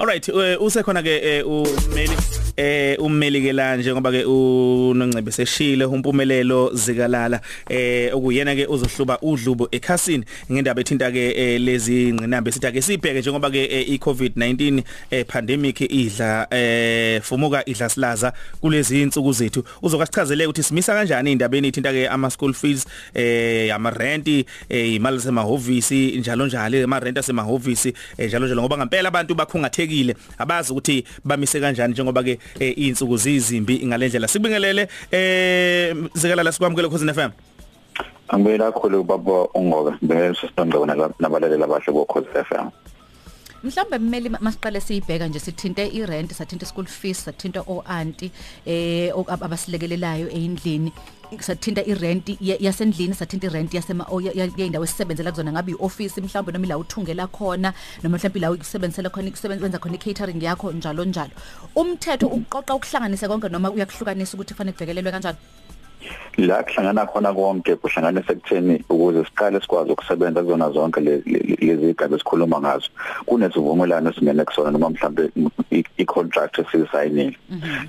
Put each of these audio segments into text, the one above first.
Alright usekhona ke ummeli eh ummeli ke la njengoba ke uNongcebe seshile umpumelelo zikalala. Eh okuyena ke uzohluba udlubo ekhasini. Ngendaba ethinta ke lezi ngqinambe sithi ake sibheke njengoba ke iCovid-19 pandemic idla eh fumuka idla silaza kulezi insuku zethu. Uzokasichazele ukuthi simisa kanjani indabeni ethinta ke ama school fees eh ama rent imali semahhovisi njalo njalo ama rent asemahhovisi njalo njalo. Ngoba ngempela abantu bakhungathekile abazi ukuthi bamise kanjani njengoba ke insuku zizimbi ngalendlela sibingelele eh zikala la sikwamukele khosini FM Angibela kakhulu baba ungobe. Bengeke sisitondwe nabalaleli abahle bo Khosi FM mhlawumbe mmeli masiqale siyibheka nje sithinte irent sathinta school fees sathinta oanti eh abasilekelelayo eindlini sathinta irent yasendlini sathinta irent yasema yeindawo esisebenzela kuzona ngabe ioffice mhlawumbe noma la uthungela khona noma mhlawumbe la ukusebenzela khona ukusebenza khona catering yakho njalo njalo. Umthetho uqoqa ukuhlanganisa konke noma uyakuhlukanisa ukuthi kufanele kubhekelelwe kanjani? La kuhlangana khona konke kuhlanganisa ekutheni ukuze siqale sikwazi ukusebenza kuzona zonke lezi igaba esikhuluma ngazo. Kunesivumelano singene kusona noma mhlambe i-contract esisayinile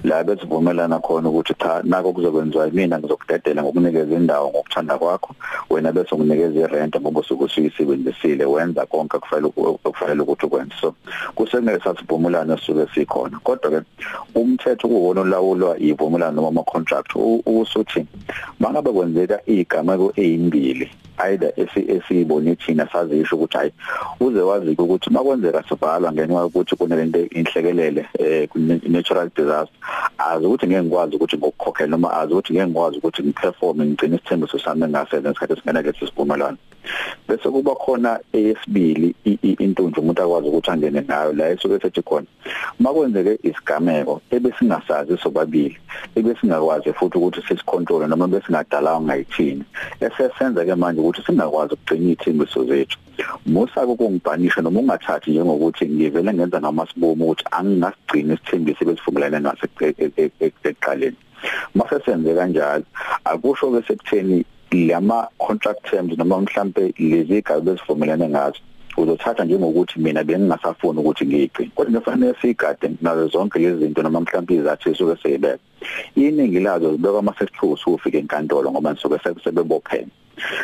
la besivumelana khona ukuthi cha nako kuzokwenziwa mina ngizokudedela ngokunikeza indawo ngokuthanda kwakho. Wena bese unginikeza irent ngoba usuke usuyisebenzisile. Wenza konke kufanele ukufanele ukuthi ukwenze. So kusengeke sasivumelana sisuke sikhona. Kodwa ke umthetho kuwona olawulwa ivumelano noma ama contract usuthi mangabe kwenzeka igameko ezimbili either esiyibone thina sazisho ukuthi hayi uze wazi ukuthi makwenzeka sivala ngenxa yokuthi kunalento inhlekelele eh natural disaster azi ukuthi ngeke ngikwazi ukuthi ngokukhokhela noma azi ukuthi ngeke ngikwazi ukuthi ngiperform ngigcine isithembiso sami ngasenza isikhathi esingena ke sisivumelana bese kuba khona eyesibili intunje umuntu akwazi ukuthi angene ngayo la esuke esethi khona. Makwenzeke isigameko ebesingasazi sobabili ebesingakwazi futhi ukuthi sisicontrol noma besingadalanga ngayithini esesenza ke manje ukuthi singakwazi ukugcina ithembiso zethu. Musa ukungibhanisha noma ungathathi njengokuthi ngivele ngenza ngamasibomo ukuthi angingasigcina isithembiso ebesivumelane naso ekuqaleni. Mase senze kanjalo akusho ke sekutheni lama contract terms noma mhlambe lezi igaba besivumelane ngazo uzothatha njengokuthi mina bengingasafuni ukuthi ngigcine kodwa kufanele sigade nazo zonke lezi zinto noma mhlawumbe izathu esuke seyibeka iningi lazo zibekwa ama sekuthiwa usufike enkantolo ngoba nisuke sebebophene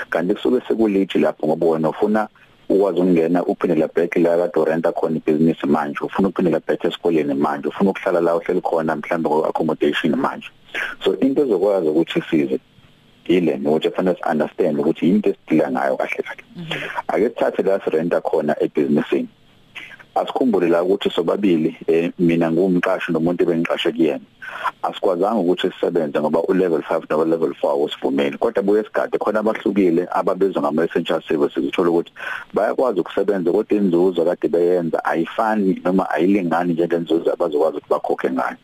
kanti kusuke sekulithi lapho ngoba wena ufuna ukwazi ukungena uphindela back la kade renta khona ibusiness manje ufuna uphindela back esikoleni manje ufuna ukuhlala la uhleli khona mhlawumbe ku accommodation manje. So into ezokwazi ukuthi size ile nokuthi kufanele si understand ukuthi into esidila ngayo kahle kahle. Ake sithathe la sirenta khona ebusinessini asikhumbule la ukuthi sobabili eh, mina ngumqashi nomuntu ebengiqashe kuyena. Asikwazanga ukuthi sisebenze ngoba u level 5 no level 4 usivumeli kodwa buye sigade khona abahlukile ababizwa ngama essential services uthola ukuthi bayakwazi ukusebenza kodwa inzuzo kade beyenza ayifani noma ayilingani njengenzuzo abazokwazi ukuthi bakhokhe ngayo.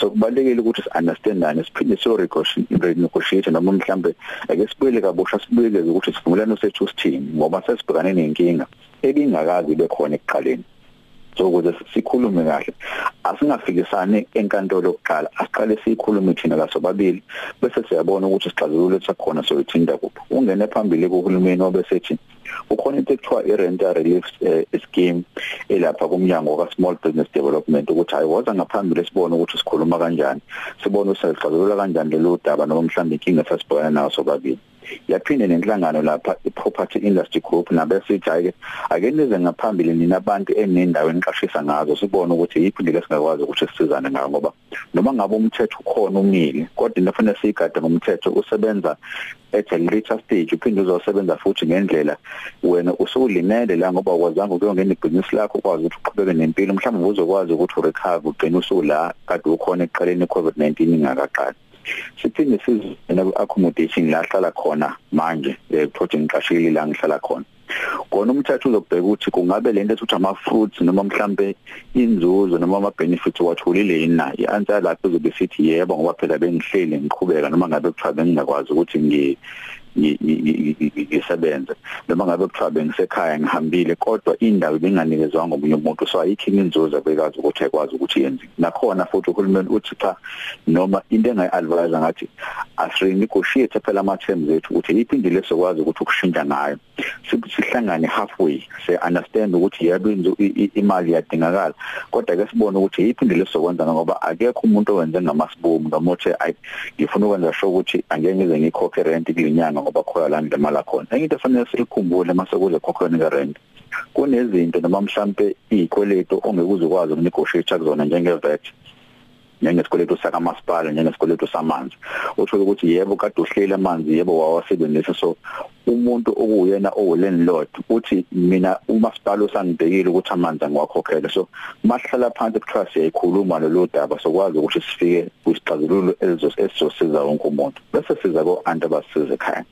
So kubalekile ukuthi si understandane siphinde so renegotiate noma mhlambe ake sibuyele kabusha sibuyele ukuthi sivumelane sethu sithini ngoba sesibhekane nenkinga ebingakazi bekhona ekuqaleni. So ukuze sikhulume kahle asingafikisani enkantolo yokuqala asiqale sikhulume thina kasobabili bese siyabona ukuthi sixazulule sakhona soyithinda kuphi. Ungene phambili kuhulumeni obesethi ukhona into ekuthiwa i-rental relief eh, scheme elapha kumnyango ka small business development ukuthi ayiwoza ngaphambili sibone ukuthi sikhuluma kanjani sibone usixazulula kanjani lelo daba noma mhlawumbe inkinga sasibhekana nayo sobabili yaphinde nenhlangano lapha i-property industry group nabesithi ake ake nize ngaphambili nina abantu enendawo eniqashisa ngazo sibone ukuthi yiphi indlela singakwazi ukuthi sisizane ngayo ngoba noma ngabe umthetho ukhona umile kodwa nafuna sigade ngomthetho usebenza at a later stage uphinde uzosebenza futhi ngendlela wena usulimele la ngoba ukwazanga ukuyongena ibhizinisi lakho ukwazi ukuthi uqhubeke nempilo mhlawumbe uzokwazi ukuthi urecover ugcine usula kade ukhona eqaleni iCovid-19 ingakaqali. Siphinde sizena ku-accommodation la hlala khona manje project ngiqashile la ngihlala khona. Kona umthetho uzobheka ukuthi kungabe lento ethi ama-fruits noma mhlambe inzuzo noma ama-benefits watholile yini na? I-answer lapho izobe sithi yebo ngoba phela bengihleli ngiqhubeka noma ngabe kuthiwa bengingakwazi ukuthi ngisebenze noma ngabe kuthiwa bengisekhaya ngihambile kodwa indawo benganikezwanga omunye umuntu so ayikho inzuzo bekazi ukuthi ekwazi ukuthi yenze. Nakhona futhi uhulumeni uthi cha noma into engayi-advise ngathi asirenegotiate phela ama-terms ethu ukuthi yiphinde lesokwazi ukuthi ukushintsha ngayo. Sihlangane halfway se understand ukuthi yebo imali iyadingakala. Kodwa ke sibone ukuthi yiphinde lesokwenza ngoba akekho umuntu owenze ngamasibomu noma uthi ayi ngifuna ukwenza sure ukuthi angeke ngize ngikhokhe rent kulinyanga ngoba khona la ndimala khona. Enye into efanele siyikhumbule mase kuze khokhelwe ke rent kunezinto noma mhlambe izikweletu ongeke uzukwazi ukunegotiate kuzona njenge-VAT njengesikweletu sakamasipala njengesikweletu samanzi. Uthola ukuthi yebo kade uhleli amanzi yebo wawasebenzisa. So umuntu okuyena olandlord uthi mina umasipala usangibhekile ukuthi amanzi angiwakhokhele. So mahlala phansi kuthiwa siyayikhuluma lolu daba sokwazi ukuthi sifike kwisixazululo esizosiza wonke umuntu. Bese siza ko anti abasize ekhaya.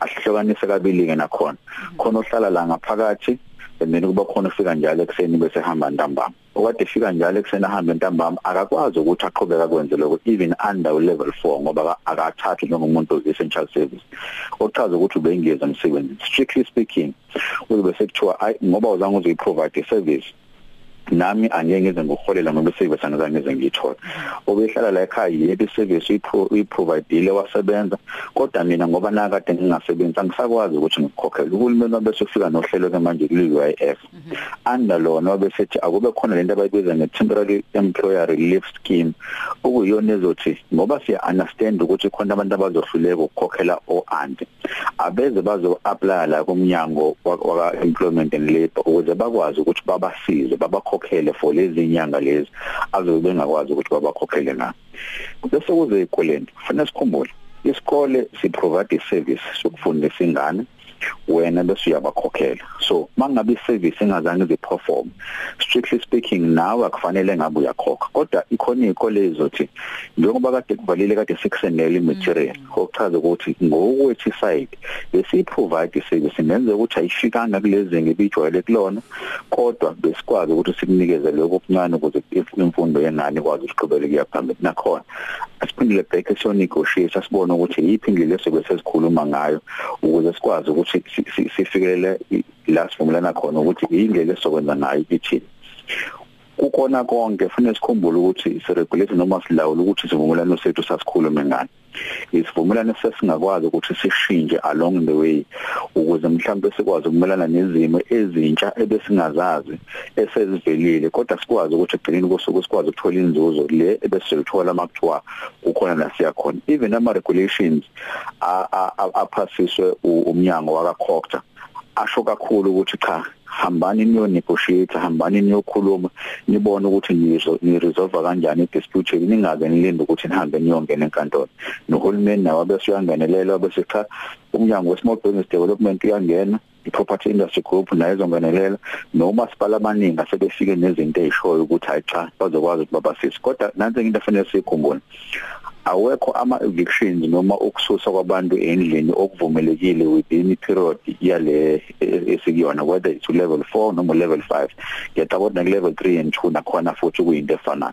Asihlukanise kabili ke nakhona. Khona ohlala la ngaphakathi and then kuba khona ufika njalo ekseni bese hamba ntambama. Okade fika njalo ekseni ahamba ntambama akakwazi ukuthi aqhubeka kwenze lokho even under level 4 ngoba akathathi njengomuntu essential service. Ochaza ukuthi ubengeza umsebenzi strictly speaking ube sekuthiwa ay ngoba uzange uziprovide service nami angeke ngize ngokuholela ngoba service angizange ngize ngiyithola. Obehlala la ekhaya yebo service uyiprovidile wasebenza. Kodwa mina ngoba nakade ngingasebenzi angisakwazi ukuthi ngikhokhele uhulumeni wabese ufika nohlelo ke manje kule UIF under lona wabesethi akube khona lento abayibiza nge temporary employer relief scheme. Okuyona ezothi ngoba siya understand ukuthi khona abantu abazohluleka ukukhokhela o aunt abeze bazo apply la kumnyango waka employment and labor ukuze bakwazi ukuthi babasize babakhokhele for lezi inyanga lezi azobe bengakwazi ukuthi babakhokhele na. Bese kuze ikoleni kufanele sikhumbule isikole siprovide iservice sokufundisa ingane wena bese uyabakhokhela. So mangabe iservice engazange ziperform strictly speaking nawe akufanele ngabe uyakhokha. Kodwa ikhona izikole ezothi njengoba kade kuvalile kade sikusendele imaterial okuchaza ukuthi ngokwethu side besiprovide iservice nenze ukuthi ayifikanga kulezi ngebijwayele kulona kodwa besikwazi ukuthi sikunikeze lokho okuncane ukuze imfundo yengane ikwazi ukuqhubeka kuya phambili. Nakhona asiphindile back so negotiate sibone ukuthi yiphi indlela esebese sikhuluma ngayo ukuze sikwazi ukuthi sifikelele la sivumelana khona ukuthi indlela esokwenza ngayo ithini. Kukhona konke kufanele sikhumbule ukuthi siregulate noma silawula ukuthi sivumelano sethu sasikhulume ngani isivumelano sesingakwazi ukuthi sishintshe along the way ukuze mhlawumbe sikwazi ukumelana nezimo ezintsha ebesingazazi esezivelile kodwa sikwazi ukuthi egcineni kosuku sikwazi ukuthola inzuzo le ebesilithola makuthiwa kukhona la siya khona even ama regulations aphasiswe umnyango waka Cocta asho kakhulu ukuthi cha hambani niyo negotiate hambani niyokhuluma nibone ukuthi nizo ni resolve kanjani dispute ningaze nilinde ukuthi nihambe niyongena enkantolo. Nohulumeni nawo bese uyangenelela bese cha umnyango we small business development uyangena i-property industry group nayo izongenelela noma sipala abaningi asebefike nezinto ezishoyo ukuthi hayi cha bazokwazi ukuthi babasise kodwa nansi into efanele sikhumbule awekho ama evictions noma ukususa kwabantu endlini okuvumelekile within period yale esikuyona whether it's level 4 noma level 5 ngiyacabanga ku level 3 and 2 nakhona futhi kuyinto efanayo.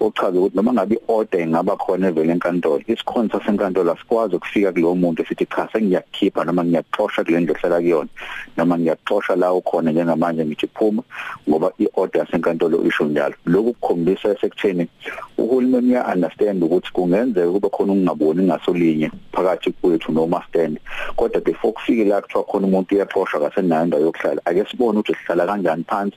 Ochaza ukuthi noma ngabe order ingaba khona evele enkantolo isikhonza senkantolo asikwazi ukufika kulowo muntu esithi cha sengiyakhipha noma ngiyaxoxa kule ndlu ehlala kuyona noma ngiyaxoxa la ukhona njengamanje ngithi phuma ngoba iorder senkantolo isho njalo. Lokhu kukhombisa sekutheni uhulumeni uya understand ukuthi kungenzeka kube khona ukungaboni ngasolinye phakathi kwethu noma stand kodwa before kufike la kuthiwa khona umuntu uyaxoxa kasenayo indawo yokuhlala ake sibone ukuthi sihlala kanjani phansi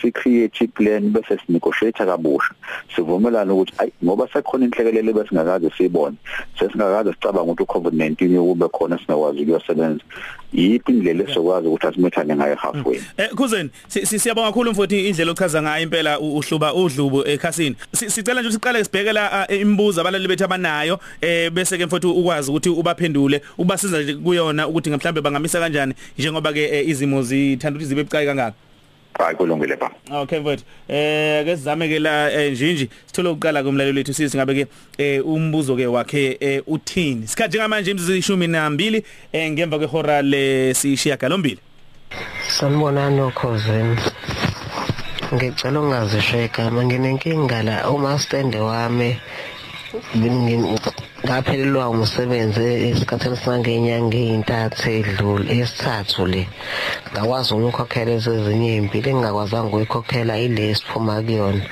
si create plan bese sinegotiate kabusha. Sivumelana ukuthi ay ngoba sekhona inhlekelele besingakaze sibone sesingakaze sicabanga ukuthi uCovid-19 yokube khona singakwazi ukuyosebenza. Yiphi indlela esokwazi ukuthi asimethane ngayo halfway? Eh kuzeni siyabonga kakhulu mfowethu indlela ochaza ngayo impela uhluba udlubo ekhasini sicela nje siqale sibhekela imibuzo abalali bethu abanayo eh bese ke mfowethu ukwazi ukuthi ubaphendule ubasiza nje kuyona ukuthi mhlambe bangamisa kanjani njengoba ke izimo zithanda ukuthi zibe bucayi kangaka. Hayi kulungile ba okay mfowethu. Eh ake sizame ke la njinji sithole ukuqala kumlaleli wethu sithi ngabe ke eh umbuzo ke wakhe uthini? Sikhathi ngamanje imizishumi nambili eh ngemva kwehora lesishiya galombili. Sanibonani okhozeni ngicela ungazisho igama. Nginenkinga la. Uma stand wami ngaphelelwa umsebenzi esikhathini sangenyanga ey'ntathu edlule esithathu le. Ngakwazi ukukhokhela ezezinye iy'mpilo engingakwazanga ukuyikhokhela ile esiphuma kuyona.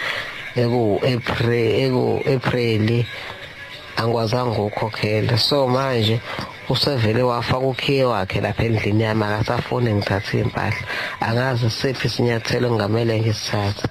Eku-april eku-apreli angikwazanga ukukhokhela. So manje usevele wafaka ukhiye wakhe lapha endlini yami akasafuni ngithathe iy'mpahla. Angazi siphi isinyathelo engamele ngisithathe.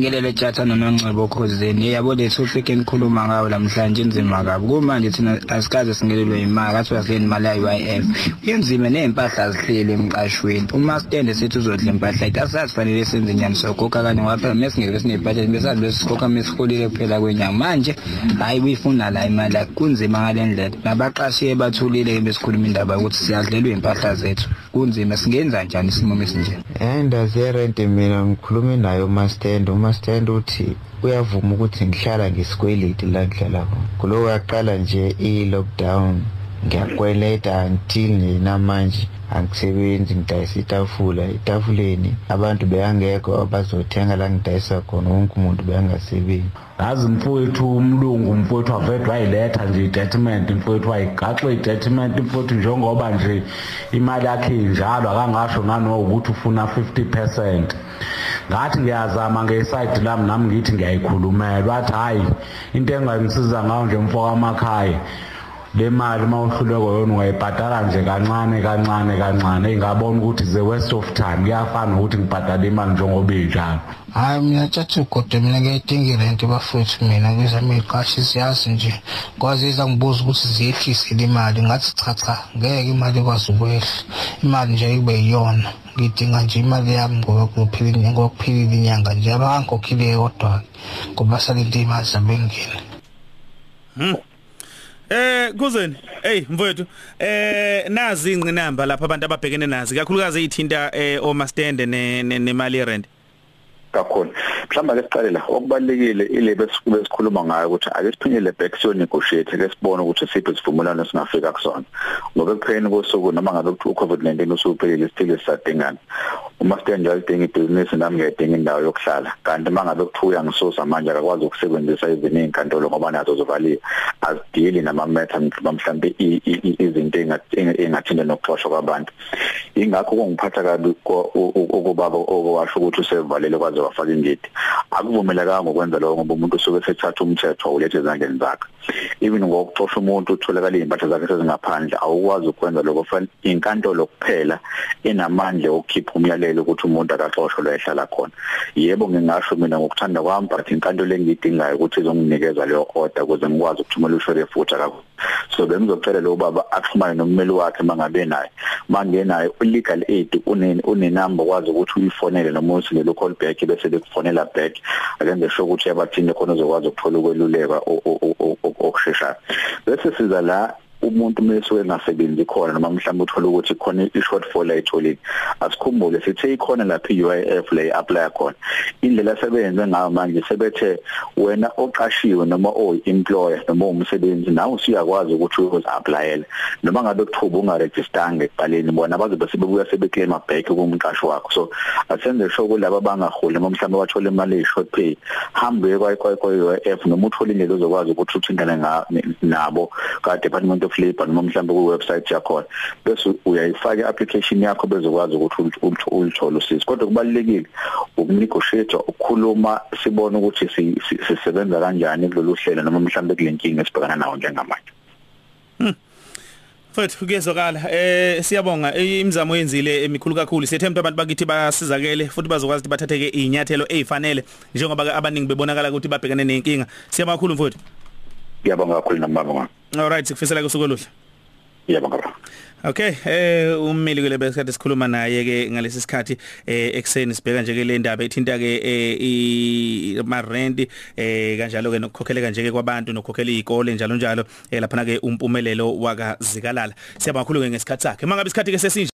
Ngelele tjatha noNongcebo khosini. Yabo lethu ufike nikhuluma ngawo namhlanje inzima kabi. Kumanje thina asikaze singelelwe imali athi uyahleli imali ya UIF uyenzima nezimpahla zihlele emqashweni. Uma stand sethi uzodla impahla ithi asazi fanele senze njani sokhokha kanye ngoba phela mesingeke sinebudget besazi bese sikhokha mesiholile kuphela kwenyanga. Manje hayi uyifuna la imali kunzima ngalendlela nabaqashiye bathulile besikhuluma indaba ukuthi siyadlelwa impahla zethu. Kunzima singenza njani isimo mesinje endazi yerent mina ngikhulume naye umastand umastand uthi uyavuma ukuthi ngihlala ngisikweleti la ngihlala khona. Kuloko yaqala nje i-lockdown ngiyakweleta until nje namanje. Angisebenzi ngidayisa itafula. Etafuleni abantu beyangekho abazothenga la ngidayisa khona. Wonke umuntu beyangasebenzi ngazi mfowethu umlungu mfowethu wavethu wayiletha nje itetement mfowethu wayigaxa itetement mfowethu njengoba nje imali yakhe injalo akangasho nanokuthi ufuna 50 percent. Ngathi ngiyazama ngesayidi lami nami ngithi ngiyayikhulumela. Wathi hhayi into engangisiza ngayo nje mfo kamakhaya le mali uma uhluleko yona ungayibhadala nje kancane kancane kancane. Ingabona ukuthi the waste of time. Kuyafana nokuthi ngibhadala imali njengoba injalo hayi mina tshati ugodwe mina ngiyayidinga irenti bafowethu mina. Kwezami iqashi siyazi nje. Kwaze izangibuza ukuthi ziyehlise le mali ngathi cha cha ngeke imali ikwazi ukwehla. Imali nje kube yiyona ngidinga nje imali yami ngoba kuphela ngoba kuphelile inyanga nje. Abangikhokhile kodwa ngoba salinde imali zabengena Hmm. Eh kuzeni hey mfowethu. Eh nazi ingqinamba lapha abantu ababhekene nazi kakhulukazi ezithinta eh omastende nemali yerent. Kakhulu. Mhlawumbe ake siqale la okubalekile ile besikube sikhuluma ngayo ukuthi ake siphinyele back siyo negotiate ke sibone ukuthi siphi isivumelwano singafika kusona. Ngoba ekupheni kosuku noma ngabe kuthi uCovid-19 usuphelile still sisadingana? Uma sidenja idinga ibhizinisi nami ngiyadinga indawo yokuhlala. Kanti mangabe kuthuya ngisusa manje akakwazi ukusebenzisa izini izinkantolo ngoba nazo zivaliwe. Azidili nama matter mhlawumbe izinto engathinda nokuxoshwa kwabantu. Ingakho kungiphatha kabi ukubaba okwasho ukuthi usevalele kwaze wafaka ingidi akuvumelekanga ukwenza lokho ngoba umuntu usuke sethatha umthetho ulethe ezandleni zakhe. Even ngokuxosha umuntu utholakala izimpahla zakhe sezingaphandle awukwazi ukwenza lokho. Fanele inkantolo kuphela enamandla okukhipha umyalelo ukuthi umuntu akaxoshwe la ehlala khona. Yebo ngingasho mina ngokuthanda kwami but inkantolo engiyidingayo ukuthi izonginikeza leyo order ukuze ngikwazi ukuthumela ushore futhi akakho so bengizocela lo baba axhumane nommeli wakhe mangabe naye. Mangenayo legal aid une unenamba kwazi ukuthi uyifonele noma usingelo call back bese bekufonela back. Akenze sure ukuthi yabathinde khona uzokwazi ukuthola ukweluleka okusheshayo. Bese siza la umuntu mesuke engasebenzi khona noma mhlawumbe uthola ukuthi khona i-shortfall ayitholile asikhumbule sithe ikhona lapha i-UIF le apply khona. Indlela sebenze ngayo manje sebethe wena oqashiwe noma oyi-employer noma umsebenzi nawe usiyakwazi ukuthi uyozi-applyela. Noma ngabe kuthuba ungarejistanga ekuqaleni bona bazobe sebebuya sebeclaim back kumqashi wakho. So asenze sure kulabo abangaholi noma mhlawumbe bathola imali eyi-short pay hambe kwa-UIF noma uthole indlela ozokwazi ukuthi uthintane nabo ka-department of labor noma mhlawumbe ku website yakho bese uyayifaka application yakho bezokwazi ukuthi ulithole usizo. Kodwa kubalekile ukunegotiate ukukhuluma sibone ukuthi sisebenza kanjani kulolu hlelo noma mhlawumbe kulenkinga esibhekana nawo njengamanje. Hmm. Mfethu kuyezwakala. Eh siyabonga. Imizamo yenzile emikhulu kakhulu. Siyethemba abantu bakithi basizakele futhi bazokwazi ukuthi bathatheke inyathelo ezifanele njengoba abaningi bebonakala ukuthi babhekane nenkinga. Siyabonga kakhulu mfethu. Ngiyabonga kakhulu namabonga. Alright sikufisela kusuku oluhle. Yebo ngaba Okay eh ummeli kule besikhathi sikhuluma naye ke ngalesi sikhathi eh ekseni sibheka nje ke le ndaba ethinta ke i ma rent eh kanjalo ke nokukhokheleka nje ke kwabantu nokukhokhela izikole njalo njalo lapha na ke umpumelelo wakazikalala. Siyabonga kakhulu ke ngesikhathi sakhe. Mangabe isikhathi ke sesinje